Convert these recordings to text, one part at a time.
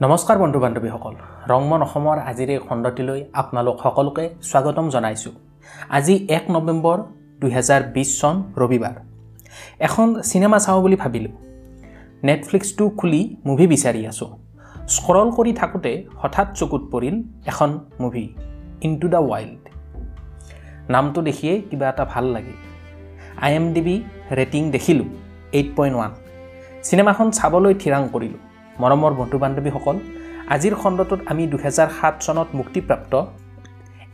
নমস্কাৰ বন্ধু বান্ধৱীসকল ৰংমন অসমৰ আজিৰ এই খণ্ডটিলৈ আপোনালোক সকলোকে স্বাগতম জনাইছোঁ। আজি এক নৱেম্বৰ দুহেজাৰ বিছ চন ৰবিবাৰ। এখন চিনেমা চাওঁ বুলি ভাবিলোঁ। নেটফ্লিক্সটো খুলি মুভি বিচাৰি আছোঁ। স্ক্ৰল কৰি থাকোঁতে হঠাৎ চকুত পৰিল এখন মুভি ইনটু দ্য ৱাইল্ড নামটো দেখিয়েই কিবা এটা ভাল লাগিল I M D B rating দেখিলোঁ এইট পইণ্ট ওৱান চিনেমাখন চাবলৈ থিৰাং কৰিলোঁ। মৰমৰ বন্ধু বান্ধৱীসকল আজিৰ খণ্ডটোত আমি দুহেজাৰ সাত চনত মুক্তিপ্ৰাপ্ত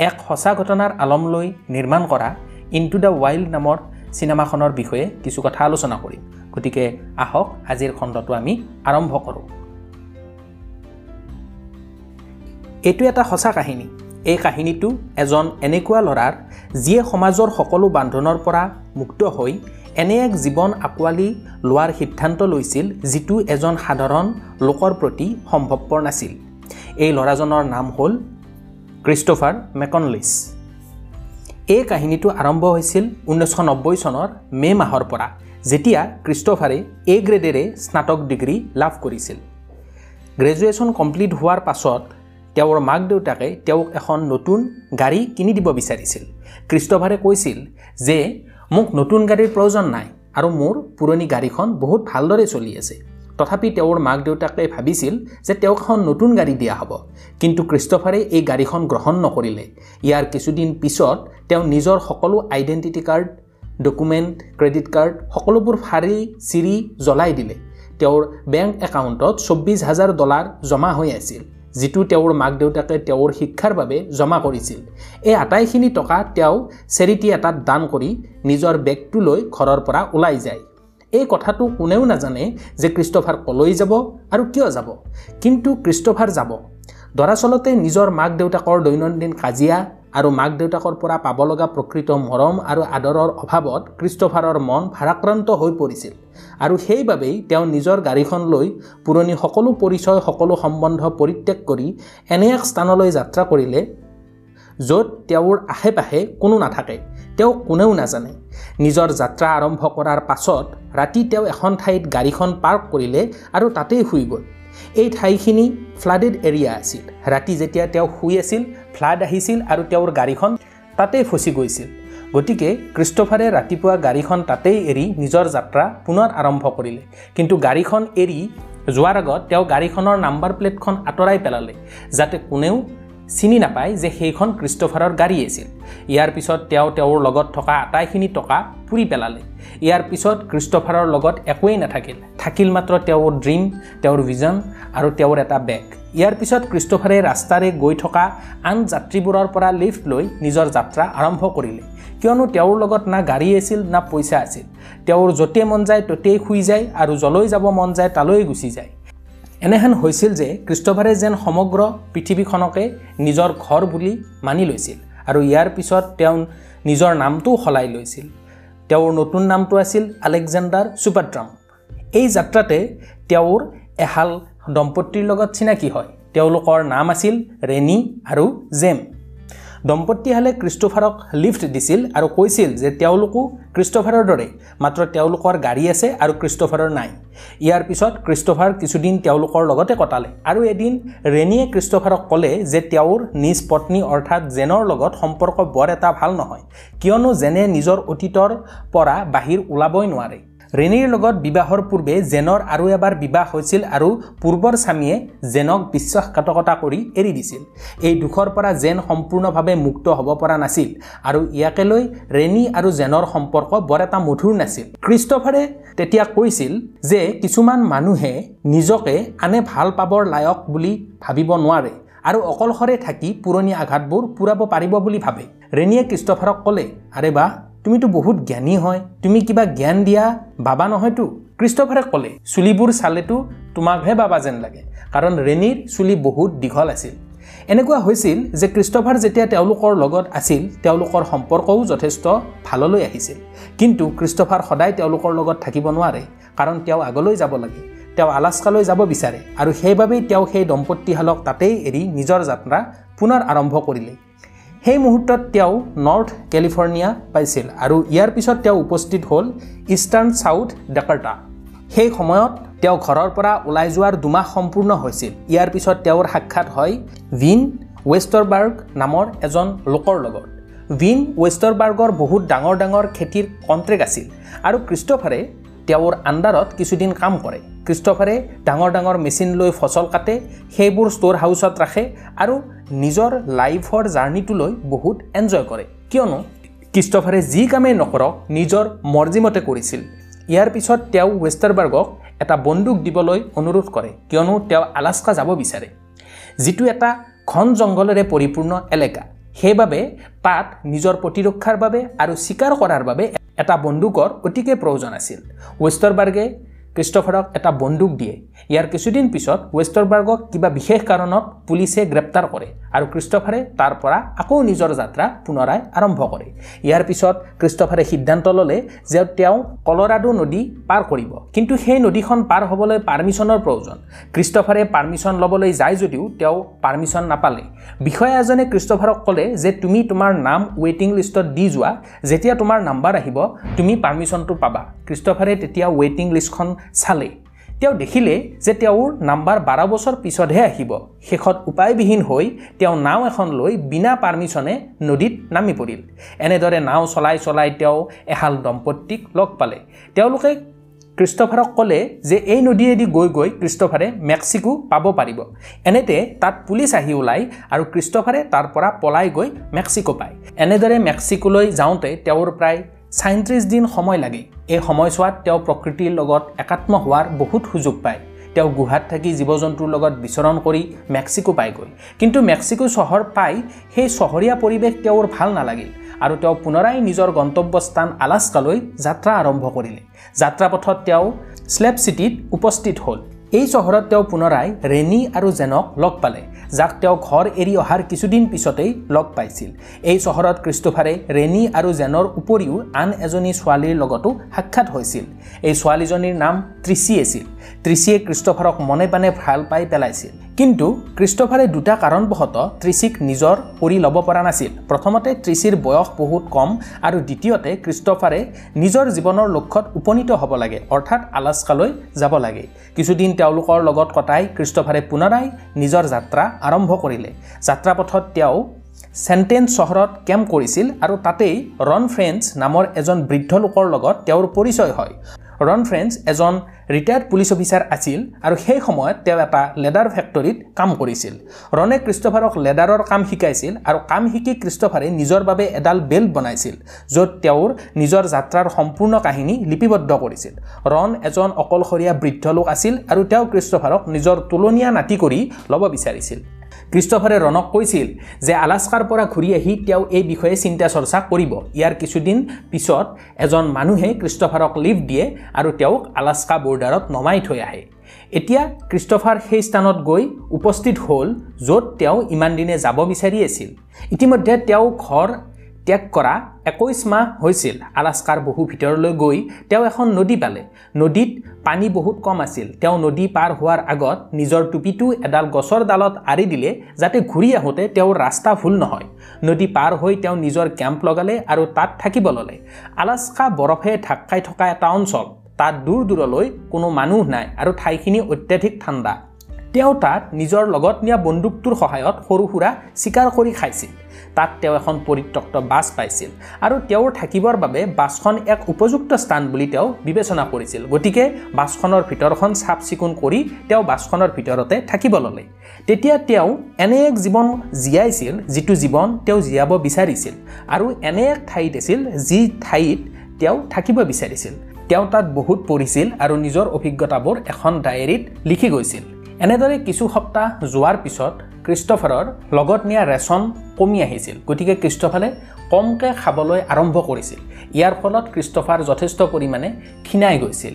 এক সঁচা ঘটনাৰ আলম লৈ নিৰ্মাণ কৰা ইনটু দ্য ৱাইল্ড নামৰ চিনেমাখনৰ বিষয়ে কিছু কথা আলোচনা কৰিম গতিকে আহক আজিৰ খণ্ডটো আমি আৰম্ভ কৰোঁ। এইটো এটা সঁচা কাহিনী। এই কাহিনীটো এজন এনেকুৱা ল'ৰাৰ যিয়ে সমাজৰ সকলো বান্ধোনৰ পৰা মুক্ত হৈ এনে এক জীৱন আঁকোৱালি লোৱাৰ সিদ্ধান্ত লৈছিল যিটো এজন সাধাৰণ লোকৰ প্ৰতি সম্ভৱপৰ নাছিল। এই ল'ৰাজনৰ নাম হ'ল ক্ৰিষ্টফাৰ মেকনলিছ। এই কাহিনীটো আৰম্ভ হৈছিল ঊনৈছশ নব্বৈ চনৰ মে' মাহৰ পৰা যেতিয়া ক্ৰিষ্টফাৰে এ গ্ৰেডেৰে স্নাতক ডিগ্ৰী লাভ কৰিছিল। গ্ৰেজুৱেশ্যন কমপ্লিট হোৱাৰ পাছত তেওঁৰ মাক দেউতাকে তেওঁক এখন নতুন গাড়ী কিনি দিব বিচাৰিছিল। ক্ৰিষ্টফাৰে কৈছিল যে মোক নতুন গাড়ীৰ প্ৰয়োজন নাই আৰু মোৰ পুৰণি গাড়ীখন বহুত ভালদৰে চলি আছে। তথাপি তেওঁৰ মাক দেউতাকে ভাবিছিল যে তেওঁক এখন নতুন গাড়ী দিয়া হ'ব। কিন্তু ক্ৰিষ্টফাৰে এই গাড়ীখন গ্ৰহণ নকৰিলে। ইয়াৰ কিছুদিন পিছত তেওঁ নিজৰ সকলো identity card document credit card সকলোবোৰ ফাৰি চিৰি জ্বলাই দিলে। তেওঁৰ বেংক একাউণ্টত চৌব্বিছ হাজাৰ ডলাৰ জমা হৈ আছিল। যিটো তেওঁৰ মাক দেউতাকে তেওঁৰ শিক্ষাৰ বাবে জমা কৰিছিল। এই আটাইখিনি টকা তেওঁ চেৰিটি এটাত দান কৰি নিজৰ বেগটো লৈ ঘৰৰ পৰা ওলাই যায়। এই কথাটো কোনেও নাজানে যে ক্ৰিষ্টফাৰ কলৈ যাব আৰু কিয় যাব। কিন্তু ক্ৰিষ্টফাৰ যাব। দৰাচলতে নিজৰ মাক দেউতাকৰ দৈনন্দিন কাজিয়া আৰু মাক দেউতাকৰ পৰা পাব লগা প্ৰকৃত মৰম আৰু আদৰৰ অভাৱত ক্ৰিষ্টফাৰৰ মন ভাৰাক্ৰান্ত হৈ পৰিছিল আৰু সেইবাবেই তেওঁ নিজৰ গাড়ীখন লৈ পুৰণি সকলো পৰিচয় সকলো সম্বন্ধ পৰিত্যাগ কৰি এনে এক স্থানলৈ যাত্ৰা কৰিলে য'ত তেওঁৰ আশে পাশে কোনো নাথাকে তেওঁ কোনেও নাজানে। নিজৰ যাত্ৰা আৰম্ভ কৰাৰ পাছত ৰাতি তেওঁ এখন ঠাইত গাড়ীখন পাৰ্ক কৰিলে আৰু তাতেই শুই গ'ল। এই ঠাইখিনি ফ্লাডেড এৰিয়া আছিল। ৰাতি যেতিয়া তেওঁ শুই আছিল ফ্লাড আহিছিল আৰু তেওঁৰ গাড়ীখন তাতেই ফচি গৈছিল। গতিকে ক্ৰিষ্টফাৰে ৰাতিপুৱা গাড়ীখন তাতেই এৰি নিজৰ যাত্ৰা পুনৰ আৰম্ভ কৰিলে। কিন্তু গাড়ীখন এৰি যোৱাৰ আগত তেওঁ গাড়ীখনৰ নাম্বাৰ প্লেটখন আঁতৰাই পেলালে যাতে কোনেও চিনি নাপায় যে সেইখন ক্ৰিষ্টফাৰৰ গাড়ী আছিল। ইয়াৰ পিছত তেওঁ তেওঁৰ লগত থকা আটাইখিনি টকা পুৰি পেলালে। ইয়াৰ পিছত ক্ৰিষ্টফাৰৰ লগত একোৱেই নাথাকিল। থাকিল মাত্ৰ তেওঁৰ ড্ৰিম তেওঁৰ ভিজন আৰু তেওঁৰ এটা বেগ। ইয়াৰ পিছত ক্ৰিষ্টফাৰে ৰাস্তাৰে গৈ থকা আন যাত্ৰীবোৰৰ পৰা লিফ্ট লৈ নিজৰ যাত্ৰা আৰম্ভ কৰিলে। কিয়নো তেওঁৰ লগত না গাড়ী আছিল না পইচা আছিল। তেওঁৰ য'তেই মন যায় ত'তেই শুই যায় আৰু যলৈ যাব মন যায় তালৈ গুচি যায়। এনেহেন হৈছিল যে ক্ৰিষ্টফাৰে যেন সমগ্ৰ পৃথিৱীখনকে নিজৰ ঘৰ বুলি মানি লৈছিল আৰু ইয়াৰ পিছত তেওঁ নিজৰ নামটোও সলাই লৈছিল। তেওঁৰ নতুন নামটো আছিল আলেকজেণ্ডাৰ চুপাট্ৰাম এই যাত্ৰাতে তেওঁৰ এহাল দম্পতীৰ লগত চিনাকি হয়। তেওঁলোকৰ নাম আছিল ৰেনী আৰু জেম। দম্পতীহালে ক্ৰিষ্টফাৰক লিফ্ট দিছিল আৰু কৈছিল যে তেওঁলোকো ক্ৰিষ্টফাৰৰ দৰে মাত্ৰ তেওঁলোকৰ গাড়ী আছে আৰু ক্ৰিষ্টফাৰৰ নাই। ইয়াৰ পিছত ক্ৰিষ্টফাৰ কিছুদিন তেওঁলোকৰ লগতে কটালে আৰু এদিন ৰেনীয়ে ক্ৰিষ্টফাৰক ক'লে যে তেওঁৰ নিজ পত্নী অৰ্থাৎ জেনৰ লগত সম্পৰ্ক বৰ এটা ভাল নহয় কিয়নো জেনে নিজৰ অতীতৰ পৰা বাহিৰ ওলাবই নোৱাৰে। ৰেণীৰ লগত বিবাহৰ পূৰ্বে জেনৰ আৰু এবাৰ বিবাহ হৈছিল আৰু পূৰ্বৰ স্বামীয়ে জেনক বিশ্বাসঘাতকতা কৰি এৰি দিছিল। এই দুখৰ পৰা জেন সম্পূৰ্ণভাৱে মুক্ত হ'ব পৰা নাছিল আৰু ইয়াকে লৈ ৰেণী আৰু জেনৰ সম্পৰ্ক বৰ এটা মধুৰ নাছিল। ক্ৰিষ্টফাৰে তেতিয়া কৈছিল যে কিছুমান মানুহে নিজকে আনে ভাল পাবৰ লায়ক বুলি ভাবিব নোৱাৰে আৰু অকলশৰে থাকি পুৰণি আঘাতবোৰ পূৰাব পাৰিব বুলি ভাবে। ৰেণীয়ে ক্ৰিষ্টফাৰক ক'লে আৰে বা তুমিতো বহুত জ্ঞানী হয়। তুমি কিবা জ্ঞান দিয়া বাবা নহয়তো। ক্ৰিষ্টফাৰে ক'লে চুলিবোৰ চালেতো তোমাকহে বাবা যেন লাগে। কাৰণ ৰেণীৰ চুলি বহুত দীঘল আছিল। এনেকুৱা হৈছিল যে ক্ৰিষ্টফাৰ যেতিয়া তেওঁলোকৰ লগত আছিল তেওঁলোকৰ সম্পৰ্কও যথেষ্ট ভাললৈ আহিছিল। কিন্তু ক্ৰিষ্টফাৰ সদায় তেওঁলোকৰ লগত থাকিব নোৱাৰে কাৰণ তেওঁ আগলৈ যাব লাগে। তেওঁ আলাস্কালৈ যাব বিচাৰে আৰু সেইবাবেই তেওঁ সেই দম্পতীহালক তাতেই এৰি নিজৰ যাত্ৰা পুনৰ আৰম্ভ কৰিলে। সেই মুহূৰ্তত তেওঁ নৰ্থ কেলিফৰ্ণিয়া পাইছিল আৰু ইয়াৰ পিছত তেওঁ উপস্থিত হ'ল ইষ্টাৰ্ণ ছাউথ ডাকাৰ্টা। সেই সময়ত তেওঁ ঘৰৰ পৰা ওলাই যোৱাৰ দুমাহ সম্পূৰ্ণ হৈছিল। ইয়াৰ পিছত তেওঁৰ সাক্ষাৎ হয় ভিন ৱেষ্টাৰবাৰ্গ নামৰ এজন লোকৰ লগত। ভিন ৱেষ্টাৰবাৰ্গৰ বহুত ডাঙৰ ডাঙৰ খেতিৰ কণ্ট্ৰেক্ট আছিল আৰু ক্ৰিষ্টফাৰে তেওঁৰ আণ্ডাৰত কিছুদিন কাম কৰে। ক্ৰিষ্টফাৰে ডাঙৰ ডাঙৰ মেচিন লৈ ফচল কাটে সেইবোৰ ষ্ট'ৰ হাউচত ৰাখে আৰু নিজৰ লাইফৰ জাৰ্ণিটোলৈ বহুত এনজয় কৰে। কিয়নো ক্ৰিষ্টফাৰে যি কামেই নকৰক নিজৰ মৰ্জিমতে কৰিছিল। ইয়াৰ পিছত তেওঁ ৱেষ্টাৰবাৰ্গক এটা বন্দুক দিবলৈ অনুৰোধ কৰে কিয়নো তেওঁ আলাস্কা যাব বিচাৰে। যিটো এটা ঘন জংঘলেৰে পৰিপূৰ্ণ এলেকা। সেইবাবে তাত নিজৰ প্ৰতিৰক্ষাৰ বাবে আৰু চিকাৰ কৰাৰ বাবে এটা বন্দুকৰ অতিকে প্ৰয়োজন আছিল। ৱেষ্টাৰবাৰ্গে ক্ৰিষ্টফাৰক এটা বন্দুক দিয়ে। ইয়াৰ কিছুদিন পিছত ৱেষ্টাৰবাৰ্গক কিবা বিশেষ কাৰণত পুলিচে গ্ৰেপ্তাৰ কৰে আৰু ক্ৰিষ্টফাৰে তাৰ পৰা আকৌ নিজৰ যাত্ৰা পুনৰাই আৰম্ভ কৰে। ইয়াৰ পিছত ক্ৰিষ্টফাৰে সিদ্ধান্ত ল'লে যে তেওঁ কলৰাডো নদী পাৰ কৰিব। কিন্তু সেই নদীখন পাৰ হ'বলৈ পাৰ্মিশ্যনৰ প্ৰয়োজন। ক্ৰিষ্টফাৰে পাৰ্মিশ্যন ল'বলৈ যায় যদিও তেওঁ পাৰ্মিশ্যন নাপালে। বিষয়া এজনে ক্ৰিষ্টফাৰক ক'লে যে তুমি তোমাৰ নাম ৱেইটিং লিষ্টত দি যোৱা। যেতিয়া তোমাৰ নাম্বাৰ আহিব তুমি পাৰ্মিশ্যনটো পাবা। ক্ৰিষ্টফাৰে তেতিয়া ৱেইটিং লিষ্টখন চালে তেওঁ দেখিলে যে তেওঁৰ নাম্বাৰ বাৰ বছৰ পিছতহে আহিব। শেষত উপায়বিহীন হৈ তেওঁ নাও এখন লৈ বিনা পাৰ্মিশ্যনে নদীত নামি পৰিল। এনেদৰে নাও চলাই চলাই তেওঁ এহাল দম্পতীক লগ পালে। তেওঁলোকে ক্ৰিষ্টফাৰক ক'লে যে এই নদীয়েদি গৈ গৈ ক্ৰিষ্টফাৰে মেক্সিকো পাব পাৰিব। এনেতে তাত পুলিচ আহি ওলায় আৰু ক্ৰিষ্টফাৰে তাৰ পৰা পলাই গৈ মেক্সিকো পায়। এনেদৰে মেক্সিকোলৈ যাওঁতে তেওঁৰ প্ৰায় ছাইত্ৰিছ দিন সময় লাগে। এই সময়ছোৱাত তেওঁ প্ৰকৃতিৰ লগত একাত্ম হোৱাৰ বহুত সুযোগ পায়। তেওঁ গুহাত থাকি জীৱ জন্তুৰ লগত বিচৰণ কৰি মেক্সিকো পায়গৈ। কিন্তু মেক্সিকো চহৰ পাই সেই চহৰীয়া পৰিৱেশ তেওঁৰ ভাল নালাগিল আৰু তেওঁ পুনৰাই নিজৰ গন্তব্যস্থান আলাস্কালৈ যাত্ৰা আৰম্ভ কৰিলে। যাত্ৰাপথত তেওঁ স্লেপ চিটিত উপস্থিত হ'ল। এই চহৰত তেওঁ পুনৰাই ৰেণী আৰু জেনক লগ পালে। যাক তেওঁ ঘৰ এৰি অহাৰ কিছুদিন পিছতেই লগ পাইছিল। এই চহৰত ক্ৰিষ্টফাৰে ৰেণী আৰু জেনৰ উপৰিও আন এজনী ছোৱালীৰ লগতো সাক্ষাৎ হৈছিল। এই ছোৱালীজনীৰ নাম ত্ৰিচি আছিল। ত্ৰিচিয়ে ক্ৰিষ্টফাৰক মনে পানে ভাল পাই পেলাইছিল। কিন্তু ক্ৰিষ্টফাৰে দুটা কাৰণবশতঃ ত্ৰিচিক নিজৰ কৰি ল'ব পৰা নাছিল। প্ৰথমতে ত্ৰিচিৰ বয়স বহুত কম আৰু দ্বিতীয়তে ক্ৰিষ্টফাৰে নিজৰ জীৱনৰ লক্ষ্যত উপনীত হ'ব লাগে অৰ্থাৎ আলাস্কালৈ যাব লাগে। কিছুদিন তেওঁলোকৰ লগত কটাই ক্ৰিষ্টফাৰে পুনৰাই নিজৰ যাত্ৰা আৰম্ভ কৰিলে। যাত্ৰাপথত তেওঁ চেণ্টেন্স চহৰত কেম্প কৰিছিল আৰু তাতেই ৰন ফ্ৰেন্স নামৰ এজন বৃদ্ধ লোকৰ লগত তেওঁৰ পৰিচয় হয়। ৰন ফ্ৰেন্স এজন ৰিটায়াৰ্ড পুলিচ অফিচাৰ আছিল আৰু সেই সময়ত তেওঁ এটা লেডাৰ ফেক্টৰীত কাম কৰিছিল। ৰনে ক্ৰিষ্টফাৰক লেডাৰৰ কাম শিকাইছিল আৰু কাম শিকি ক্ৰিষ্টফাৰে নিজৰ বাবে এডাল বেল্ট বনাইছিল য'ত তেওঁৰ নিজৰ যাত্ৰাৰ সম্পূৰ্ণ কাহিনী লিপিবদ্ধ কৰিছিল। ৰন এজন অকলশৰীয়া বৃদ্ধ লোক আছিল আৰু তেওঁ ক্ৰিষ্টফাৰক নিজৰ তুলনীয়া নাতি কৰি ল'ব বিচাৰিছিল। ক্ৰিষ্টফাৰে ৰণক কৈছিল যে আলাস্কাৰ পৰা ঘূৰি আহি তেওঁ এই বিষয়ে চিন্তা চৰ্চা কৰিব। ইয়াৰ কিছুদিন পিছত এজন মানুহে ক্ৰিষ্টফাৰক লিফ্ট দিয়ে আৰু তেওঁক আলাস্কা বৰ্ডাৰত নমাই থৈ আহে। এতিয়া ক্ৰিষ্টফাৰ সেই স্থানত গৈ উপস্থিত হ'ল য'ত তেওঁ ইমান দিনে যাব বিচাৰি আছিল। ইতিমধ্যে তেওঁ ঘৰ ত্যাগ কৰা একৈছ মাহ হৈছিল। আলাস্কাৰ বহু ভিতৰলৈ গৈ তেওঁ এখন নদী পালে। নদীত পানী বহুত কম আছিল। তেওঁ নদী পাৰ হোৱাৰ আগত নিজৰ টুপিটো এডাল গছৰ ডালত আঁৰি দিলে যাতে ঘূৰি আহোঁতে তেওঁৰ ৰাস্তা ভুল নহয়। নদী পাৰ হৈ তেওঁ নিজৰ কেম্প লগালে আৰু তাত থাকিব ল'লে। আলাস্কা বৰফে ঢাক খাই থকা এটা অঞ্চল। তাত দূৰ দূৰলৈ কোনো মানুহ নাই আৰু ঠাইখিনি অত্যাধিক ঠাণ্ডা। তেওঁ তাত নিজৰ লগত নিয়া বন্দুকটোৰ সহায়ত সৰু সুৰা চিকাৰ কৰি খাইছিল। তাত তেওঁ এখন পৰিত্যক্ত বাছ পাইছিল আৰু তেওঁৰ থাকিবৰ বাবে বাছখন এক উপযুক্ত স্থান বুলি তেওঁ বিবেচনা কৰিছিল। গতিকে বাছখনৰ ভিতৰখন চাফ চিকুণ কৰি তেওঁ বাছখনৰ ভিতৰতে থাকিব ল'লে। তেতিয়া তেওঁ এনে এক জীৱন জীয়াইছিল যিটো জীৱন তেওঁ জীয়াব বিচাৰিছিল আৰু এনে এক ঠাইত আছিল যি ঠাইত তেওঁ থাকিব বিচাৰিছিল। তেওঁ তাত বহুত পঢ়িছিল আৰু নিজৰ অভিজ্ঞতাবোৰ এখন ডায়েৰীত লিখি গৈছিল। এনেদৰে কিছু সপ্তাহ যোৱাৰ পিছত ক্ৰিষ্টফাৰৰ লগত নিয়া ৰেচন কমি আহিছিল গতিকে ক্ৰিষ্টফাৰে কমকৈ খাবলৈ আৰম্ভ কৰিছিল। ইয়াৰ ফলত ক্ৰিষ্টফাৰ যথেষ্ট পৰিমাণে ক্ষীণাই গৈছিল।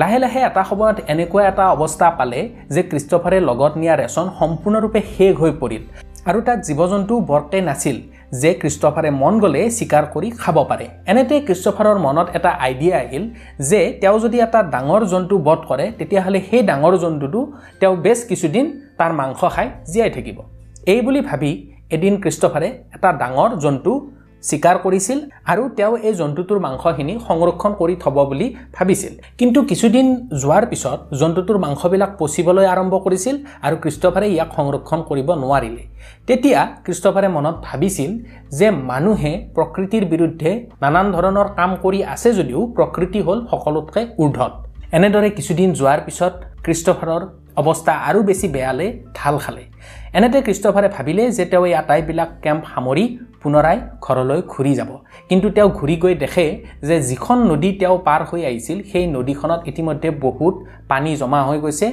লাহে লাহে এটা সময়ত এনেকুৱা এটা অৱস্থা পালে যে ক্ৰিষ্টফাৰে লগত নিয়া ৰেচন সম্পূৰ্ণৰূপে শেষ হৈ পৰিল আৰু তাত জীৱ জন্তু বৰকৈ নাছিল। যে ক্ৰিষ্টফাৰে মন গ'লে চিকাৰ কৰি খাব পাৰে। এনেতে ক্ৰিষ্টফাৰৰ মনত এটা আইডিয়া আহিল যে তেওঁ যদি এটা ডাঙৰ জন্তু বধ কৰে তেতিয়াহ'লে সেই ডাঙৰ জন্তুটো তেওঁ বেছ কিছুদিন তাৰ মাংস খাই জীয়াই থাকিব। এই বুলি ভাবি এদিন ক্ৰিষ্টফাৰে এটা ডাঙৰ জন্তু স্বীকাৰ কৰিছিল আৰু তেওঁ এই জন্তুটোৰ মাংসখিনি সংৰক্ষণ কৰি থ'ব বুলি ভাবিছিল। কিন্তু কিছুদিন যোৱাৰ পিছত জন্তুটোৰ মাংসবিলাক পচিবলৈ আৰম্ভ কৰিছিল আৰু ক্ৰিষ্টফাৰে ইয়াক সংৰক্ষণ কৰিব নোৱাৰিলে। তেতিয়া ক্ৰিষ্টফাৰে মনত ভাবিছিল যে মানুহে প্ৰকৃতিৰ বিৰুদ্ধে নানান ধৰণৰ কাম কৰি আছে যদিও প্ৰকৃতি হ'ল সকলোতকৈ ঊৰ্ধত এনেদৰে কিছুদিন যোৱাৰ পিছত ক্ৰিষ্টফাৰৰ অৱস্থা আৰু বেছি বেয়ালৈ ঢাল খালে। এনেতে ক্ৰিষ্টফাৰে ভাবিলে যে তেওঁ এই আটাইবিলাক কেম্প সামৰি পুনৰাই ঘৰলৈ ঘূৰি যাব। কিন্তু তেওঁ ঘূৰি গৈ দেখে যে যিখন নদী তেওঁ পাৰ হৈ আহিছিল সেই নদীখনত ইতিমধ্যে বহুত পানী জমা হৈ গৈছে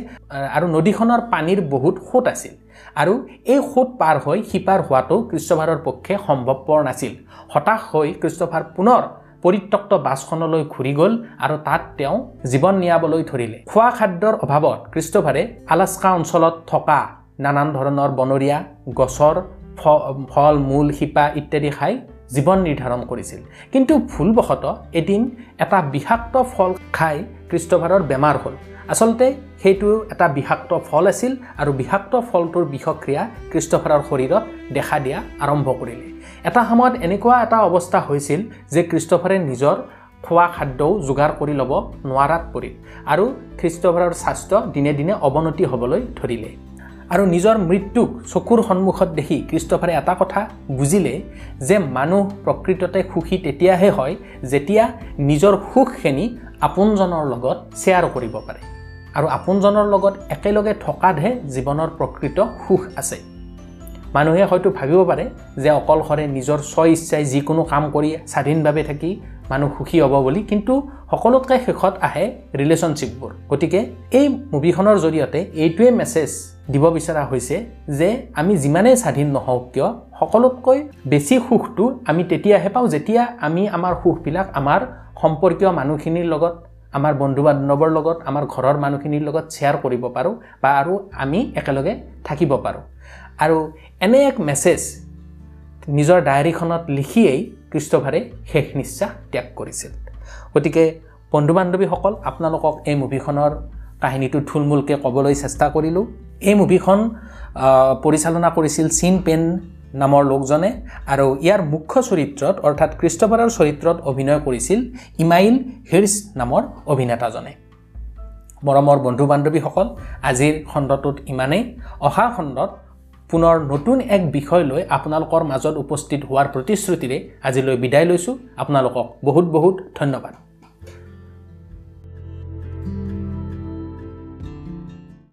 আৰু নদীখনৰ পানীৰ বহুত সোঁত আছিল। আৰু এই সোঁত পাৰ হৈ সিপাৰ হোৱাটো ক্ৰিষ্টফাৰৰ পক্ষে সম্ভৱপৰ নাছিল। হতাশ হৈ ক্ৰিষ্টফাৰ পুনৰ পৰিত্যক্ত বাছখনলৈ ঘূৰি গ'ল আৰু তাত তেওঁ জীৱন নিয়াবলৈ ধৰিলে। খোৱা খাদ্যৰ অভাৱত ক্ৰিষ্টফাৰে আলাস্কা অঞ্চলত থকা নানান ধৰণৰ বনৰীয়া গছৰ ফল মূল শিপা ইত্যাদি খাই জীৱন নিৰ্ধাৰণ কৰিছিল। কিন্তু ভুলবশতঃ এদিন এটা বিষাক্ত ফল খাই ক্ৰিষ্টফাৰৰ বেমাৰ হ'ল। আচলতে সেইটো এটা বিষাক্ত ফল আছিল আৰু বিষাক্ত ফলটোৰ বিষক্ৰিয়া ক্ৰিষ্টফাৰৰ শৰীৰত দেখা দিয়া আৰম্ভ কৰিলে। এটা সময়ত এনেকুৱা এটা অৱস্থা হৈছিল যে ক্ৰিষ্টফাৰে নিজৰ খোৱা খাদ্যও যোগাৰ কৰি ল'ব নোৱাৰাত পৰিল আৰু খ্ৰীষ্টফাৰৰ স্বাস্থ্য দিনে দিনে অৱনতি হ'বলৈ ধৰিলে। আৰু নিজৰ মৃত্যুক চকুৰ সন্মুখত দেখি ক্ৰিষ্টফাৰে এটা কথা বুজিলে যে মানুহ প্ৰকৃততে সুখী তেতিয়াহে হয় যেতিয়া নিজৰ সুখখিনি আপোনজনৰ লগত শ্বেয়াৰ কৰিব পাৰে। আৰু আপোনজনৰ লগত একেলগে থকাতহে জীৱনৰ প্ৰকৃত সুখ আছে। মানুহে হয়তো ভাবিব পাৰে যে অকলশৰে নিজৰ স্ব ইচ্ছাই যিকোনো কাম কৰি স্বাধীনভাৱে থাকি মানুহ সুখী হ'ব বুলি কিন্তু সকলোতকৈ শেষত আহে ৰিলেশ্যনশ্বিপবোৰ গতিকে এই মুভিখনৰ জৰিয়তে এইটোৱে মেছেজ দিব বিচৰা হৈছে যে আমি যিমানেই স্বাধীন নহওক কিয় সকলোতকৈ বেছি সুখটো আমি তেতিয়াহে পাওঁ যেতিয়া আমি আমাৰ সুখবিলাক আমাৰ সম্পৰ্কীয় মানুহখিনিৰ লগত আমাৰ বন্ধু বান্ধৱৰ লগত আমাৰ ঘৰৰ মানুহখিনিৰ লগত শ্বেয়াৰ কৰিব পাৰোঁ বা আৰু আমি একেলগে থাকিব পাৰোঁ। আৰু এনে এক মেছেজ নিজৰ ডায়েৰীখনত লিখিয়েই ক্ৰিষ্টফাৰে শেষ নিশ্বাস ত্যাগ কৰিছিল। গতিকে বন্ধু বান্ধৱীসকল আপোনালোকক এই মুভিখনৰ কাহিনীটো থুলমূলকৈ ক'বলৈ চেষ্টা কৰিলোঁ। এই মুভিখন পৰিচালনা কৰিছিল চিন পেন নামৰ লোকজনে আৰু ইয়াৰ মুখ্য চৰিত্ৰত অৰ্থাৎ ক্ৰিষ্টফাৰৰ চৰিত্ৰত অভিনয় কৰিছিল ইমাইল হিৰ্ছ নামৰ অভিনেতাজনে। মৰমৰ বন্ধু বান্ধৱীসকল আজিৰ খণ্ডটোত ইমানেই। অহা খণ্ডত পুনৰ নতুন এক বিষয় লৈ আপোনালোকৰ মাজত উপস্থিত হোৱাৰ প্ৰতিশ্ৰুতিৰে আজিলৈ বিদায় লৈছোঁ। আপোনালোকক বহুত বহুত ধন্যবাদ।